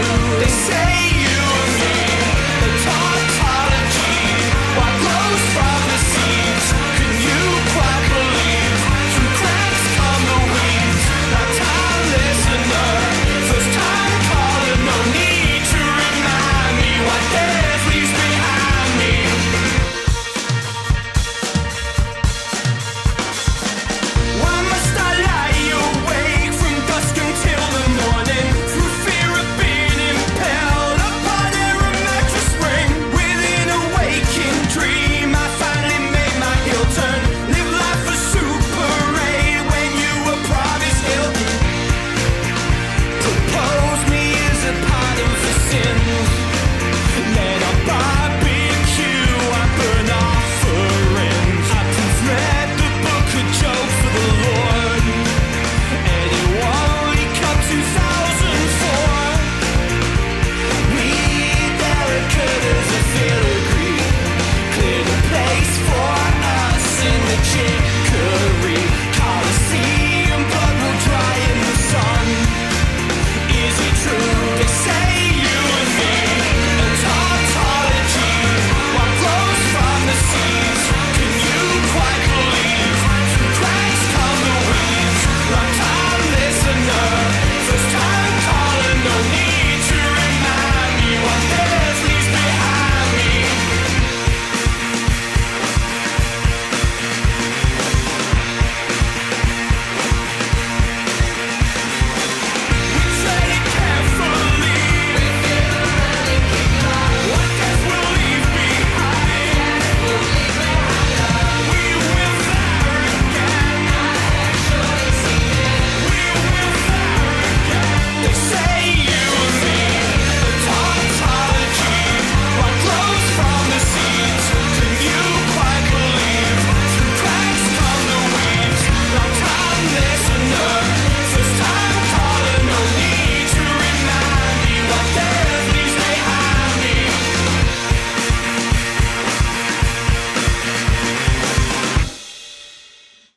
They say addiction